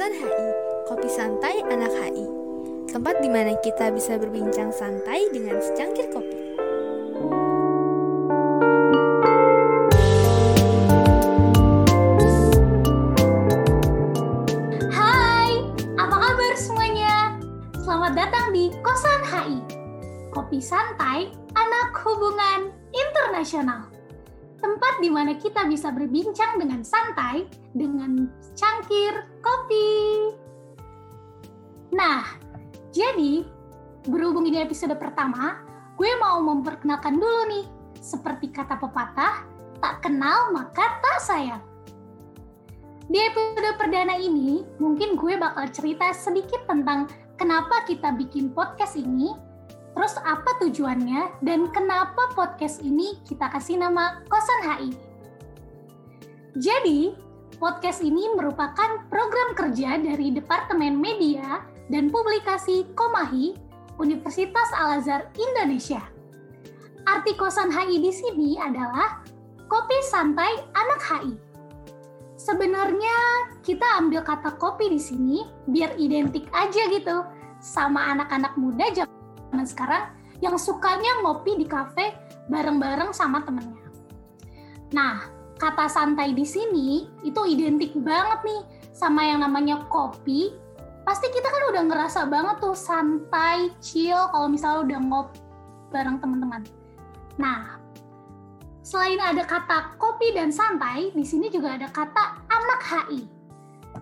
Kosan HI, Kopi Santai Anak HI. Tempat di mana kita bisa berbincang santai dengan secangkir kopi. Hai, apa kabar semuanya? Selamat datang di Kosan HI, Kopi Santai Anak Hubungan Internasional. Tempat di mana kita bisa berbincang dengan santai dengan cangkir kopi. Nah, jadi berhubung ini episode pertama, gue mau memperkenalkan dulu nih. Seperti kata pepatah, tak kenal maka tak sayang. Di episode perdana ini, mungkin gue bakal cerita sedikit tentang kenapa kita bikin podcast ini, terus apa tujuannya, dan kenapa podcast ini kita kasih nama Kosan HI. Jadi, podcast ini merupakan program kerja dari Departemen Media dan Publikasi Komahi, Universitas Al-Azhar Indonesia. Arti Kosan HI di sini adalah Kopi Santai Anak HI. Sebenarnya kita ambil kata kopi di sini biar identik aja gitu sama anak-anak muda zaman sekarang yang sukanya ngopi di kafe bareng-bareng sama temennya. Nah, kata santai di sini itu identik banget nih sama yang namanya kopi. Pasti kita kan udah ngerasa banget tuh santai, chill kalau misalnya udah ngopi bareng teman-teman. Nah, Selain ada kata kopi dan santai, di sini juga ada kata anak HI.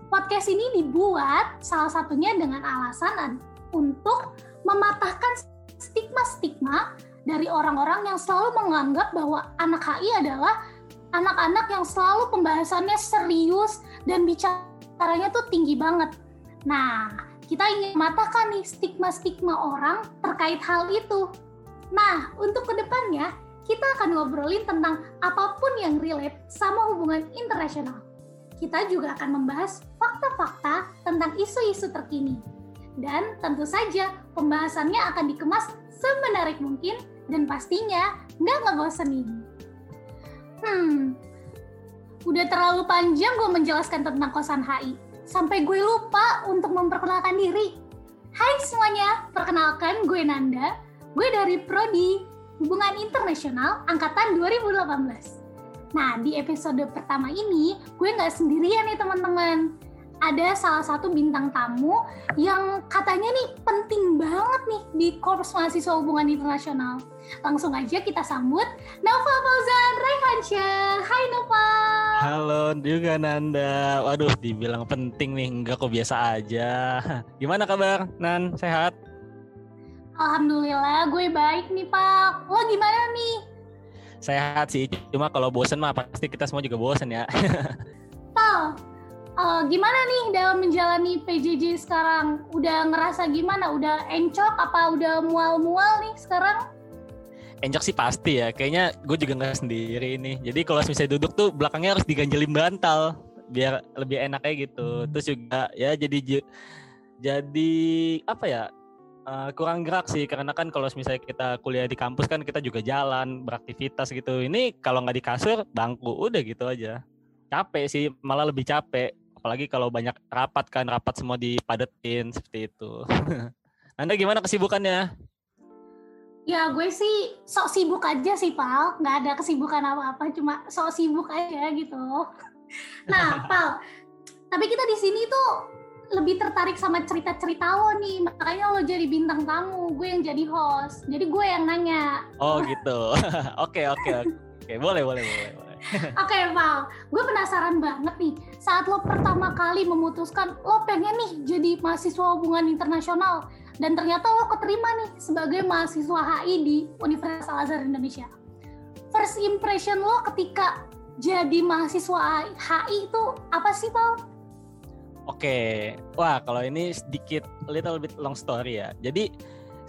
Podcast ini dibuat salah satunya dengan alasan untuk mematahkan stigma-stigma dari orang-orang yang selalu menganggap bahwa anak HI adalah anak-anak yang selalu pembahasannya serius dan bicaranya tuh tinggi banget. Nah, kita ingin mematahkan nih stigma-stigma orang terkait hal itu. Nah, untuk ke depannya, kita akan ngobrolin tentang apa pun yang relate sama hubungan internasional. Kita juga akan membahas fakta-fakta tentang isu-isu terkini. Dan tentu saja pembahasannya akan dikemas semenarik mungkin dan pastinya nggak ngebosenin. Hmm, udah terlalu panjang gue menjelaskan tentang kosan HI. Sampai gue lupa untuk memperkenalkan diri. Hai semuanya, perkenalkan gue Nanda. Gue dari Prodi Hubungan Internasional Angkatan 2018. Nah, di episode pertama ini, gue nggak sendirian nih teman-teman. Ada salah satu bintang tamu yang katanya nih penting banget nih di Korps Mahasiswa Hubungan Internasional. Langsung aja kita sambut Nova Fauzan Raihansyah. Hai Nova. Halo juga Nanda. Waduh, dibilang penting nih. Enggak kok biasa aja. Gimana kabar, Nan? Sehat? Alhamdulillah gue baik nih Pak. Lo gimana nih? Sehat sih, cuma kalau bosen mah pasti kita semua juga bosen ya. Pal, uh, gimana nih dalam menjalani PJJ sekarang? Udah ngerasa gimana? Udah encok apa udah mual-mual nih sekarang? Encok sih pasti ya, kayaknya gue juga nggak sendiri nih. Jadi kalau misalnya duduk tuh belakangnya harus diganjelin bantal biar lebih enak kayak gitu. Terus juga ya jadi jadi apa ya uh, kurang gerak sih karena kan kalau misalnya kita kuliah di kampus kan kita juga jalan beraktivitas gitu ini kalau nggak di kasur bangku udah gitu aja capek sih malah lebih capek apalagi kalau banyak rapat kan rapat semua dipadetin seperti itu. Anda gimana kesibukannya? Ya gue sih sok sibuk aja sih pal. Nggak ada kesibukan apa-apa cuma sok sibuk aja gitu. Nah pal tapi kita di sini tuh lebih tertarik sama cerita-cerita lo nih. Makanya lo jadi bintang tamu gue yang jadi host. Jadi gue yang nanya. Oh gitu. Oke oke oke. Boleh boleh boleh boleh Oke okay, Val, gue penasaran banget nih saat lo pertama kali memutuskan lo pengen nih jadi mahasiswa hubungan internasional dan ternyata lo keterima nih sebagai mahasiswa HI di Universitas Al-Azhar Indonesia. First impression lo ketika jadi mahasiswa HI itu apa sih Val? Oke, wah kalau ini sedikit little bit long story ya. Jadi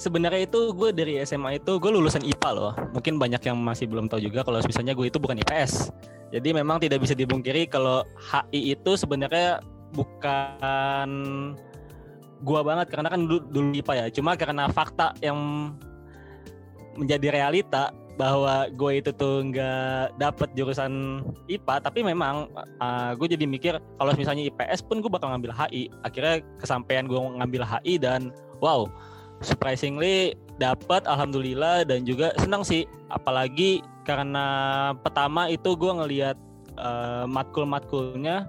sebenarnya itu gue dari SMA itu gue lulusan IPA loh. Mungkin banyak yang masih belum tahu juga kalau misalnya gue itu bukan IPS. Jadi memang tidak bisa dibungkiri kalau HI itu sebenarnya bukan gua banget karena kan dulu, dulu IPA ya. Cuma karena fakta yang menjadi realita bahwa gue itu tuh nggak dapet jurusan IPA tapi memang uh, gue jadi mikir kalau misalnya IPS pun gue bakal ngambil HI akhirnya kesampaian gue ngambil HI dan wow surprisingly dapat alhamdulillah dan juga senang sih. Apalagi karena pertama itu gue ngelihat uh, matkul-matkulnya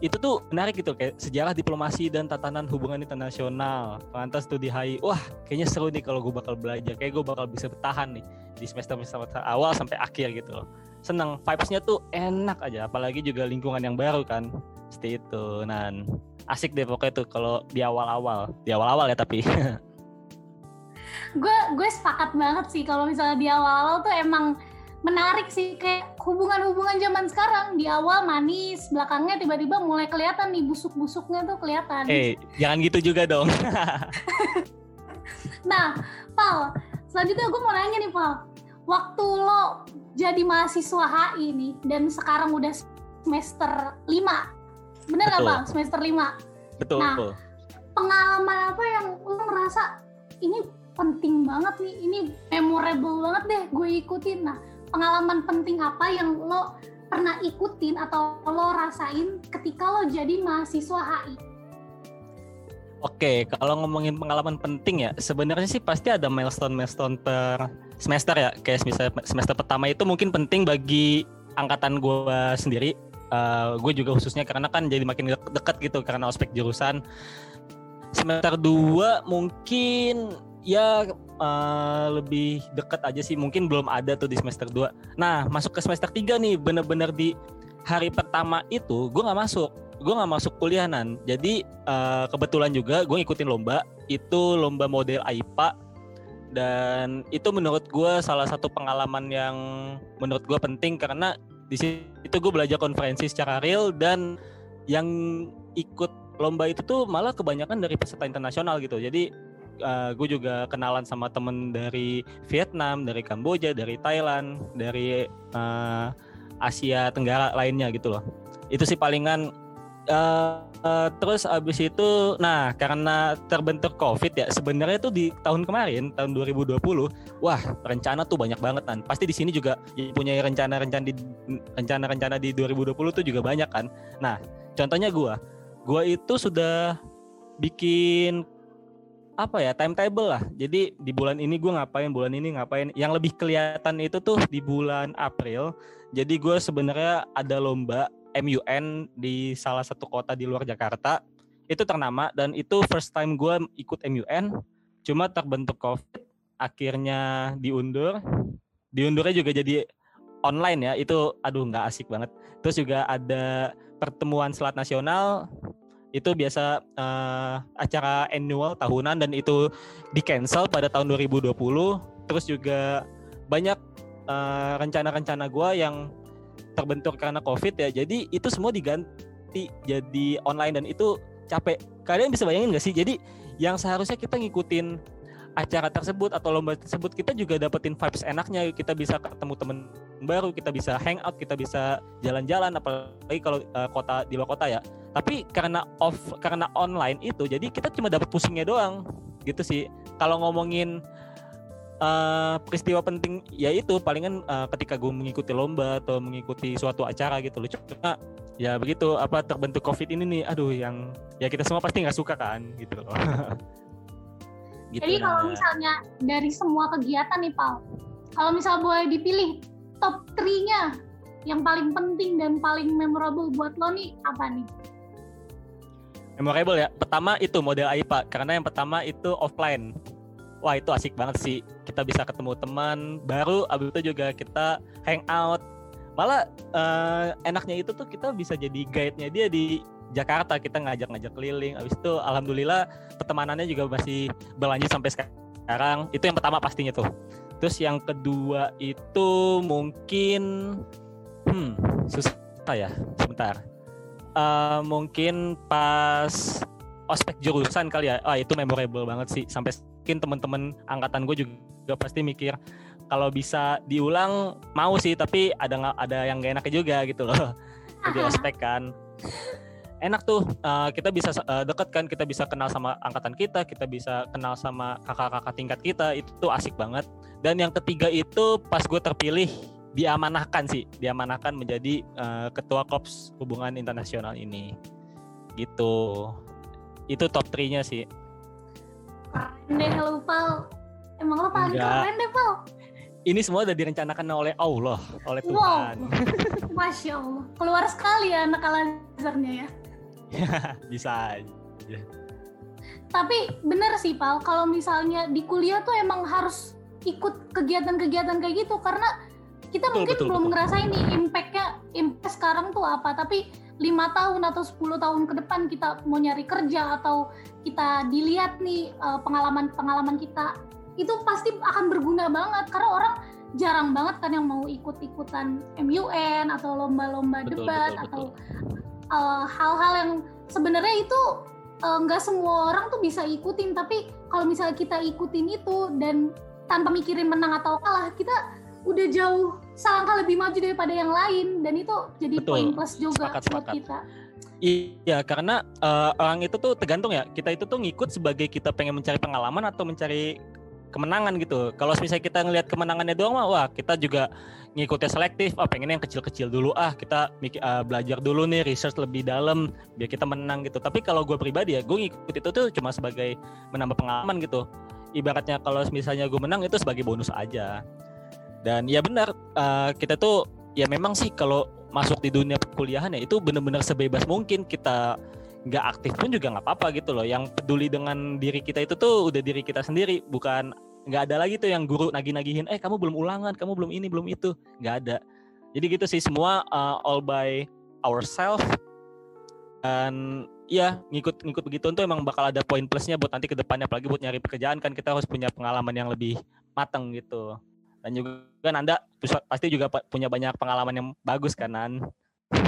itu tuh menarik gitu kayak sejarah diplomasi dan tatanan hubungan internasional. Lantas studi HI wah kayaknya seru nih kalau gue bakal belajar. Kayak gue bakal bisa bertahan nih di semester semester awal sampai akhir gitu loh. Seneng vibesnya tuh enak aja. Apalagi juga lingkungan yang baru kan. Seperti itu nan. Asik deh pokoknya tuh kalau di awal-awal. Di awal-awal ya tapi gue gue sepakat banget sih kalau misalnya di awal-awal tuh emang menarik sih kayak hubungan-hubungan zaman sekarang di awal manis belakangnya tiba-tiba mulai kelihatan nih busuk-busuknya tuh kelihatan. Eh hey, jangan gitu juga dong. nah, Paul, selanjutnya gue mau nanya nih Paul, waktu lo jadi mahasiswa HI nih dan sekarang udah semester 5 bener nggak bang semester 5 betul nah betul. pengalaman apa yang lo ngerasa ini penting banget nih ini memorable banget deh gue ikutin nah pengalaman penting apa yang lo pernah ikutin atau lo rasain ketika lo jadi mahasiswa HI? Oke, kalau ngomongin pengalaman penting ya, sebenarnya sih pasti ada milestone-milestone per semester ya. Kayak misalnya semester pertama itu mungkin penting bagi angkatan gue sendiri. Uh, gue juga khususnya karena kan jadi makin dekat gitu karena ospek jurusan. Semester 2 mungkin ya uh, lebih dekat aja sih. Mungkin belum ada tuh di semester 2 nah masuk ke semester 3 nih bener-bener di hari pertama itu gue nggak masuk. Gue nggak masuk kuliahan. Jadi uh, kebetulan juga gue ngikutin lomba. Itu lomba model AIPA dan itu menurut gue salah satu pengalaman yang menurut gue penting karena di situ gue belajar konferensi secara real dan yang ikut lomba itu tuh malah kebanyakan dari peserta internasional gitu. Jadi uh, gue juga kenalan sama temen dari Vietnam, dari Kamboja, dari Thailand, dari uh, Asia Tenggara lainnya gitu loh. Itu sih palingan. Uh, uh, terus abis itu, nah karena terbentuk COVID ya, sebenarnya tuh di tahun kemarin, tahun 2020, wah rencana tuh banyak banget kan. Pasti di sini juga punya rencana-rencana di rencana-rencana di 2020 tuh juga banyak kan. Nah, contohnya gue, gue itu sudah bikin apa ya timetable lah. Jadi di bulan ini gue ngapain, bulan ini ngapain. Yang lebih kelihatan itu tuh di bulan April. Jadi gue sebenarnya ada lomba MUN di salah satu kota di luar Jakarta. Itu ternama dan itu first time gue ikut MUN. Cuma terbentuk COVID, akhirnya diundur. Diundurnya juga jadi online ya. Itu aduh nggak asik banget. Terus juga ada pertemuan selat nasional itu biasa uh, acara annual tahunan dan itu di cancel pada tahun 2020 terus juga banyak uh, rencana-rencana gue yang terbentur karena covid ya. Jadi itu semua diganti jadi online dan itu capek. Kalian bisa bayangin gak sih? Jadi yang seharusnya kita ngikutin acara tersebut atau lomba tersebut kita juga dapetin vibes enaknya. Kita bisa ketemu temen baru kita bisa hangout kita bisa jalan-jalan apalagi kalau uh, kota di luar kota ya tapi karena off karena online itu jadi kita cuma dapat pusingnya doang. Gitu sih. Kalau ngomongin uh, peristiwa penting ya itu palingan uh, ketika gue mengikuti lomba atau mengikuti suatu acara gitu loh. Cuma ya begitu apa terbentuk covid ini nih aduh yang ya kita semua pasti nggak suka kan gitu loh. Gitu jadi kalau misalnya dari semua kegiatan nih Pal kalau misal boleh dipilih top 3-nya yang paling penting dan paling memorable buat lo nih apa nih memorable ya. Pertama itu model AIPA karena yang pertama itu offline. Wah itu asik banget sih. Kita bisa ketemu teman baru, abis itu juga kita hangout. Malah uh, enaknya itu tuh kita bisa jadi guide-nya dia di Jakarta. Kita ngajak-ngajak keliling. Abis itu alhamdulillah pertemanannya juga masih berlanjut sampai sekarang. Itu yang pertama pastinya tuh. Terus yang kedua itu mungkin hmm susah ya sebentar uh, mungkin pas ospek jurusan kali ya. Ah itu memorable banget sih. Sampai mungkin teman-teman angkatan gue juga pasti mikir kalau bisa diulang mau sih tapi ada ada yang gak enaknya juga gitu loh. Jadi ospek kan. Enak tuh. Uh, kita bisa uh, deket kan. Kita bisa kenal sama angkatan kita kita bisa kenal sama kakak-kakak tingkat kita. Itu tuh asik banget. Dan yang ketiga itu pas gue terpilih diamanahkan sih diamanahkan menjadi uh, ketua kops hubungan internasional ini. Gitu. Itu top 3 nya sih. Keren deh lu Pal emang lo paling keren deh Pal. Ini semua udah direncanakan oleh Allah oleh Tuhan. Wow. Masya Allah. Keluar sekali ya anak Al-Azharnya ya. Bisa aja. Tapi bener sih Pal, kalau misalnya di kuliah tuh emang harus ikut kegiatan-kegiatan kayak gitu karena kita betul, mungkin betul, belum betul. ngerasain nih impactnya impact sekarang tuh apa tapi lima tahun atau 10 tahun ke depan kita mau nyari kerja atau kita dilihat nih eh, pengalaman-pengalaman kita itu pasti akan berguna banget karena orang jarang banget kan yang mau ikut-ikutan MUN atau lomba-lomba debat betul, atau Eh, hal-hal uh, yang sebenarnya itu eh, nggak uh, semua orang tuh bisa ikutin tapi kalau misalnya kita ikutin itu dan tanpa mikirin menang atau kalah kita udah jauh selangkah lebih maju daripada yang lain dan itu jadi Betul. poin plus juga sepakat, buat sepakat. kita. Iya, karena uh, orang itu tuh tergantung ya. Kita itu tuh ngikut sebagai kita pengen mencari pengalaman atau mencari kemenangan gitu. Kalau misalnya kita ngelihat kemenangannya doang mah wah kita juga ngikutnya selektif. Ah pengen yang kecil-kecil dulu ah kita uh, belajar dulu nih research lebih dalam biar kita menang gitu. Tapi kalau gue pribadi ya gue ngikut itu tuh cuma sebagai menambah pengalaman gitu. Ibaratnya kalau misalnya gue menang itu sebagai bonus aja. Dan ya benar uh, kita tuh ya memang sih kalau masuk di dunia perkuliahan ya itu benar-benar sebebas mungkin kita nggak aktif pun juga nggak apa-apa gitu loh. Yang peduli dengan diri kita itu tuh udah diri kita sendiri, bukan nggak ada lagi tuh yang guru nagih-nagihin, eh kamu belum ulangan, kamu belum ini, belum itu, nggak ada. Jadi gitu sih semua uh, all by ourselves dan ya ngikut-ngikut begitu tuh emang bakal ada poin plusnya buat nanti ke depannya apalagi buat nyari pekerjaan kan kita harus punya pengalaman yang lebih matang gitu. Dan juga kan Anda pasti juga punya banyak pengalaman yang bagus kanan.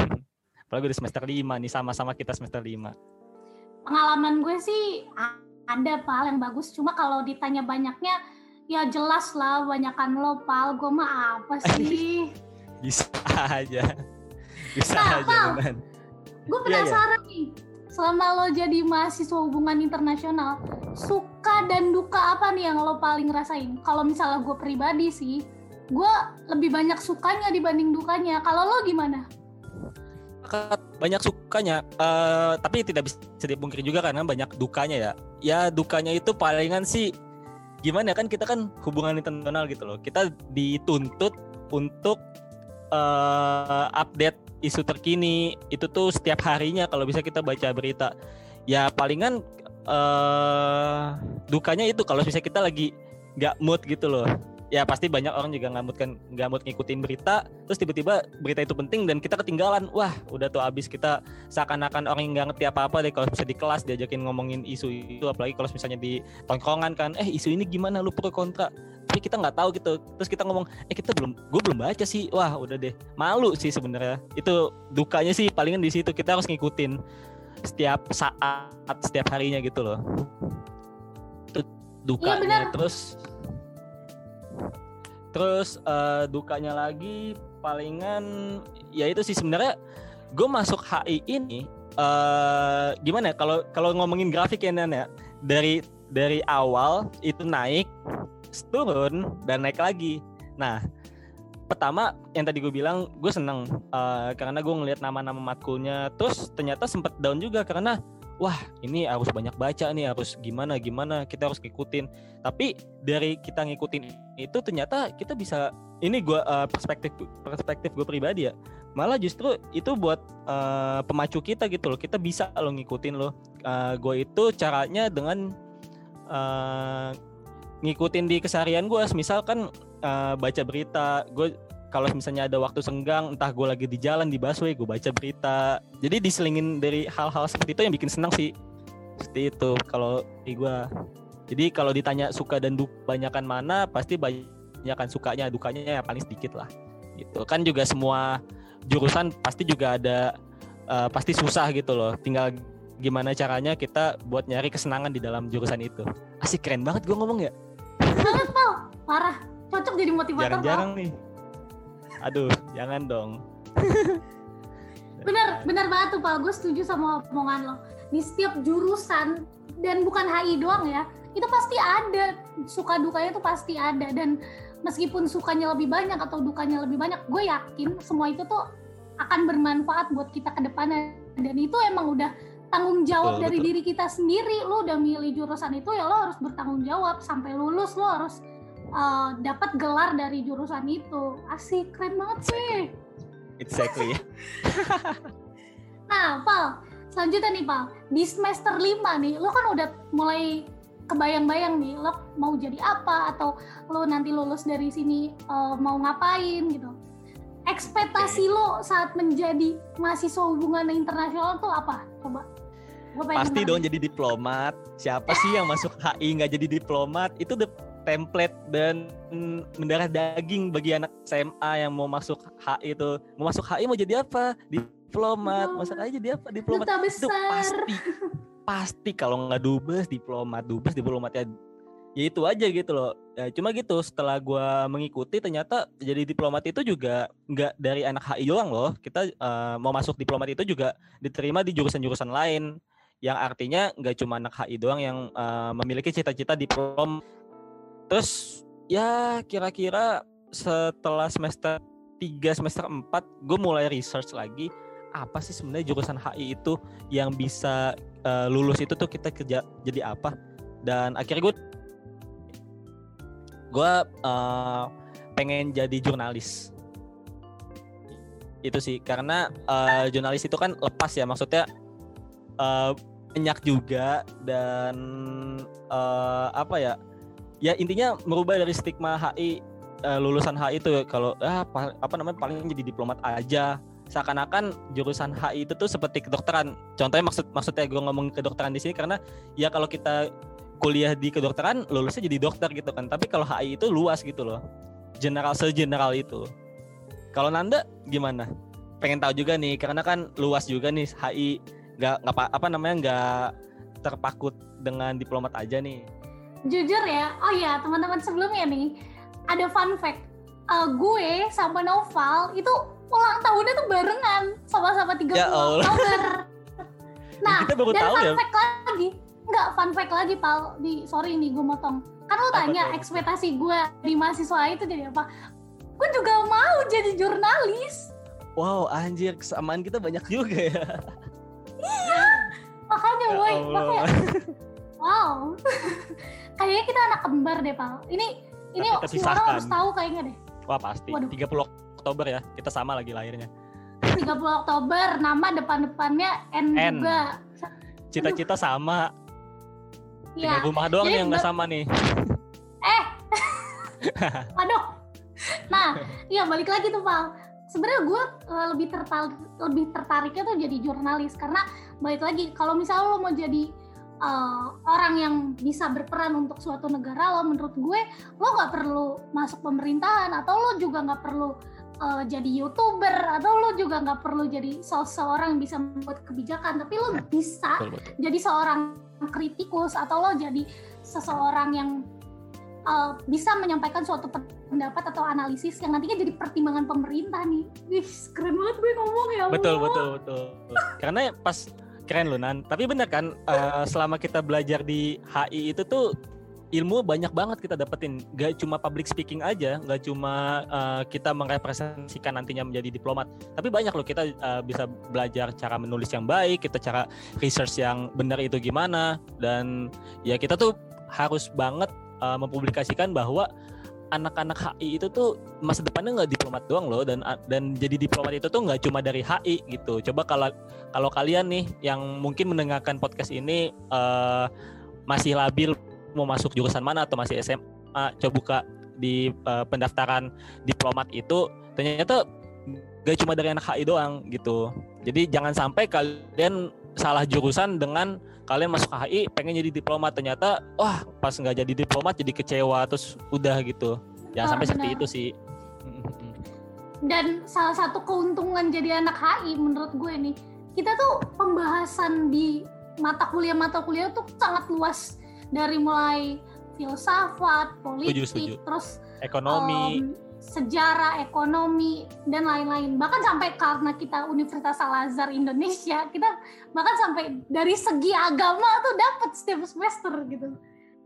Apalagi di semester 5 nih sama-sama kita semester 5. Pengalaman gue sih ada Pal yang bagus. Cuma kalau ditanya banyaknya ya jelas lah banyakan lo Pal. Gue mah apa sih? Bisa aja. Bisa nah, aja Pal, Gue iya, iya. penasaran yeah, nih. Selama lo jadi mahasiswa hubungan internasional, suka dan duka apa nih yang lo paling rasain? Kalau misalnya gue pribadi sih, gue lebih banyak sukanya dibanding dukanya. Kalau lo gimana? banyak sukanya uh, tapi tidak bisa dipungkiri juga karena banyak dukanya ya ya dukanya itu palingan sih gimana ya, kan kita kan hubungan internasional gitu loh kita dituntut untuk uh, update isu terkini itu tuh setiap harinya kalau bisa kita baca berita ya palingan uh, dukanya itu kalau bisa kita lagi nggak mood gitu loh. Ya pasti banyak orang juga nggak mood kan nggak mood ngikutin berita terus tiba-tiba berita itu penting dan kita ketinggalan. Wah udah tuh abis kita seakan-akan orang yang nggak ngerti apa-apa deh kalau bisa di kelas diajakin ngomongin isu itu apalagi kalau misalnya di tongkrongan kan eh isu ini gimana? Lu pro kontra. Tapi kita nggak tahu gitu. Terus kita ngomong eh kita belum gue belum baca sih. Wah udah deh. Malu sih sebenarnya. Itu dukanya sih palingan di situ kita harus ngikutin setiap saat setiap harinya gitu loh itu dukanya iya, terus Terus uh, dukanya lagi palingan ya itu sih sebenarnya gue masuk HI ini uh, gimana ya kalau kalau ngomongin grafik ya Nan ya dari dari awal itu naik turun dan naik lagi. Nah pertama yang tadi gue bilang gue seneng uh, karena gue ngelihat nama-nama matkulnya. Terus ternyata sempat down juga karena wah ini harus banyak baca nih harus gimana gimana kita harus ngikutin. Tapi dari kita ngikutin itu ternyata kita bisa ini gua uh, perspektif perspektif gue pribadi ya malah justru itu buat uh, pemacu kita gitu loh. Kita bisa lo ngikutin lo. Uh, eh, gue itu caranya dengan uh, ngikutin di keseharian gue misalkan uh, baca berita. Gue kalau misalnya ada waktu senggang entah gue lagi di jalan di busway gue baca berita. Jadi diselingin dari hal-hal seperti itu yang bikin senang sih. Seperti itu kalau di gue jadi kalau ditanya suka dan duka banyakan mana pasti banyakan sukanya dukanya ya paling sedikit lah. Gitu. Kan juga semua jurusan pasti juga ada uh, pasti susah gitu loh. Tinggal gimana caranya kita buat nyari kesenangan di dalam jurusan itu. Asik keren banget gue ngomong ya. Banget parah cocok jadi motivator jarang-jarang nih. Aduh jangan dong. Bener bener banget tuh pak. Gue setuju sama omongan lo. Di setiap jurusan dan bukan HI doang ya itu pasti ada. Suka dukanya tuh pasti ada. Dan meskipun sukanya lebih banyak atau dukanya lebih banyak gue yakin semua itu tuh akan bermanfaat buat kita ke depannya. Dan itu emang udah tanggung jawab betul, dari betul. diri kita sendiri. Lo udah milih jurusan itu ya lo harus bertanggung jawab. Sampai lulus lo harus uh, dapat gelar dari jurusan itu. Asik keren banget sih. Exactly. Nah Pal selanjutnya nih Pal. Di semester 5 nih lo kan udah mulai kebayang-bayang nih lo mau jadi apa atau lo nanti lulus dari sini uh, mau ngapain gitu. Ekspektasi okay. lo saat menjadi mahasiswa hubungan internasional tuh apa? Coba. Pasti dong jadi diplomat. Siapa sih yang masuk HI nggak jadi diplomat? Itu the template dan mendarah daging bagi anak SMA yang mau masuk HI itu. Mau masuk HI mau jadi apa? Diplomat. Masuk aja jadi apa? Diplomat. Itu pasti. Pasti kalau nggak dubes diplomat. Dubes diplomat ya. Ya itu aja gitu loh. Ya, cuma gitu setelah gue mengikuti ternyata jadi diplomat itu juga nggak dari anak HI doang loh. Kita uh, mau masuk diplomat itu juga diterima di jurusan-jurusan lain. Yang artinya nggak cuma anak HI doang yang uh, memiliki cita-cita diplom terus ya kira-kira setelah semester 3 semester 4 gue mulai research lagi apa sih sebenarnya jurusan HI itu yang bisa uh, lulus itu tuh kita kerja jadi apa? Dan akhirnya gue gue uh, pengen jadi jurnalis. Itu sih karena uh, jurnalis itu kan lepas ya maksudnya uh, banyak juga dan uh, apa ya ya intinya merubah dari stigma HI uh, lulusan HI itu kalau ah, apa, apa namanya paling jadi diplomat aja seakan-akan jurusan HI itu tuh seperti kedokteran. Contohnya maksud maksudnya gue ngomong kedokteran di sini karena ya kalau kita kuliah di kedokteran lulusnya jadi dokter gitu kan. Tapi kalau HI itu luas gitu loh. General segeneral itu. Kalau Nanda gimana? Pengen tahu juga nih karena kan luas juga nih HI nggak nggak apa namanya nggak terpakut dengan diplomat aja nih. Jujur ya, oh ya teman-teman sebelumnya nih ada fun fact. Uh, gue sama Noval itu ulang tahunnya tuh barengan sama-sama 30 ya Oktober. Nah, kita baru dan tahu fun ya. fact lagi, enggak fun fact lagi Pal, di sorry nih gue motong. Kan lo tanya ekspektasi gue di mahasiswa itu jadi apa? Gue juga mau jadi jurnalis. Wow, anjir kesamaan kita banyak juga ya. Iya. Makanya, ya boy, makanya. Wow. kayaknya kita anak kembar deh, Pal. Ini ini semua orang harus tahu kayaknya deh. Wah, pasti. Waduh. 30 Oktober ya. Kita sama lagi lahirnya. 30 Oktober, nama depan-depannya N, N. juga. Cita-cita sama. Ya. Tinggal rumah doang Jadi, yang nggak sama nih. Eh. Aduh. Nah, iya balik lagi tuh, Pak. Sebenarnya gue uh, lebih tertarik lebih tertariknya tuh jadi jurnalis karena balik lagi kalau misalnya lo mau jadi uh, orang yang bisa berperan untuk suatu negara lo menurut gue lo nggak perlu masuk pemerintahan atau lo juga nggak perlu uh, jadi youtuber atau lo juga nggak perlu jadi seseorang yang bisa membuat kebijakan tapi lo bisa jadi seorang kritikus atau lo jadi seseorang yang uh, bisa menyampaikan suatu pendapat atau analisis yang nantinya jadi pertimbangan pemerintah nih. Wih, keren banget gue ngomong ya. Betul, betul, betul. Karena pas keren loh Nan. Tapi bener kan uh, selama kita belajar di HI itu tuh ilmu banyak banget kita dapetin. Gak cuma public speaking aja gak cuma uh, kita merepresentasikan nantinya menjadi diplomat. Tapi banyak loh kita uh, bisa belajar cara menulis yang baik kita cara research yang benar itu gimana. Dan ya kita tuh harus banget uh, mempublikasikan bahwa anak-anak HI itu tuh masa depannya nggak diplomat doang loh dan dan jadi diplomat itu tuh nggak cuma dari HI gitu. Coba kalau kalau kalian nih yang mungkin mendengarkan podcast ini uh, masih labil mau masuk jurusan mana atau masih SMA coba buka di uh, pendaftaran diplomat itu ternyata gak cuma dari anak HI doang gitu jadi jangan sampai kalian salah jurusan dengan kalian masuk HI pengen jadi diplomat. Ternyata wah pas nggak jadi diplomat jadi kecewa terus udah gitu. Jangan oh, sampai seperti itu sih. Dan salah satu keuntungan jadi anak HI menurut gue nih kita tuh pembahasan di mata kuliah mata kuliah tuh sangat luas. Dari mulai filsafat, politik, setuju, setuju. terus ekonomi, um, sejarah, ekonomi, dan lain-lain. Bahkan sampai karena kita Universitas Al-Azhar Indonesia, kita bahkan sampai dari segi agama tuh dapat setiap semester gitu.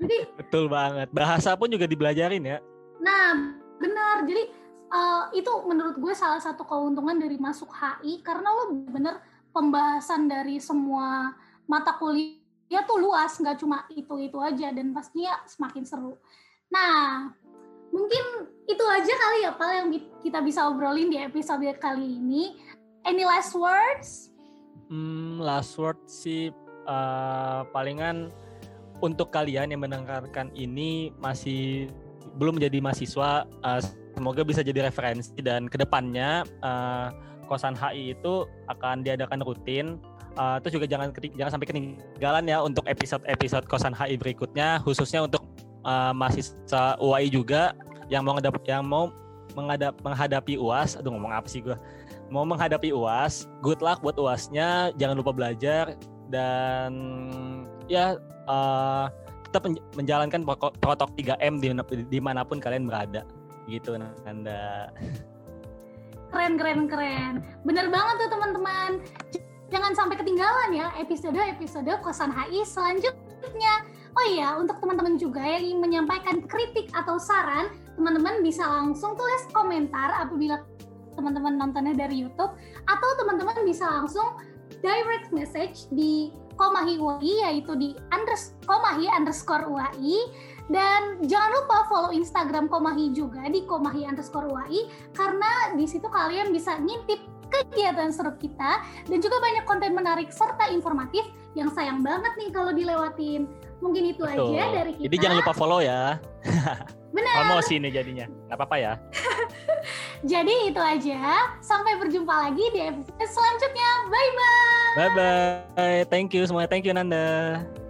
Jadi betul banget. Bahasa pun juga dibelajarin ya. Nah, benar. Jadi uh, itu menurut gue salah satu keuntungan dari masuk HI karena lo bener pembahasan dari semua mata kuliah tuh luas, nggak cuma itu-itu aja dan pastinya semakin seru. Nah, mungkin itu aja kali ya Pak yang kita bisa obrolin di episode kali ini. Any last words? Hmm, last word sih uh, palingan untuk kalian yang mendengarkan ini masih belum menjadi mahasiswa, uh, semoga bisa jadi referensi dan ke depannya uh, kosan HI itu akan diadakan rutin. Uh, terus juga jangan jangan sampai ketinggalan ya untuk episode-episode kosan HI berikutnya, khususnya untuk uh, mahasiswa UAI juga yang mau ngedap yang mau menghadap menghadapi UAS aduh ngomong apa sih gue mau menghadapi UAS good luck buat UASnya jangan lupa belajar dan ya uh, tetap menjalankan protokol 3M di, di mana pun kalian berada gitu Nanda. Keren keren keren. Bener banget tuh teman-teman. Jangan sampai ketinggalan ya episode episode kosan HI selanjutnya. Oh iya, untuk teman-teman juga yang ingin menyampaikan kritik atau saran, teman-teman bisa langsung tulis komentar apabila teman-teman nontonnya dari YouTube, atau teman-teman bisa langsung direct message di Komahi UI yaitu di unders Komahi underscore UAI dan jangan lupa follow Instagram Komahi juga di Komahi underscore UAI karena di situ kalian bisa ngintip kegiatan seru kita dan juga banyak konten menarik serta informatif yang sayang banget nih kalau dilewatin. Mungkin itu Betul. aja dari kita. Jadi jangan lupa follow ya. Benar. Promosi ini jadinya. Gak apa-apa ya. Jadi itu aja. Sampai berjumpa lagi di episode selanjutnya. Bye-bye. Bye-bye. Thank you semuanya. Thank you Nanda.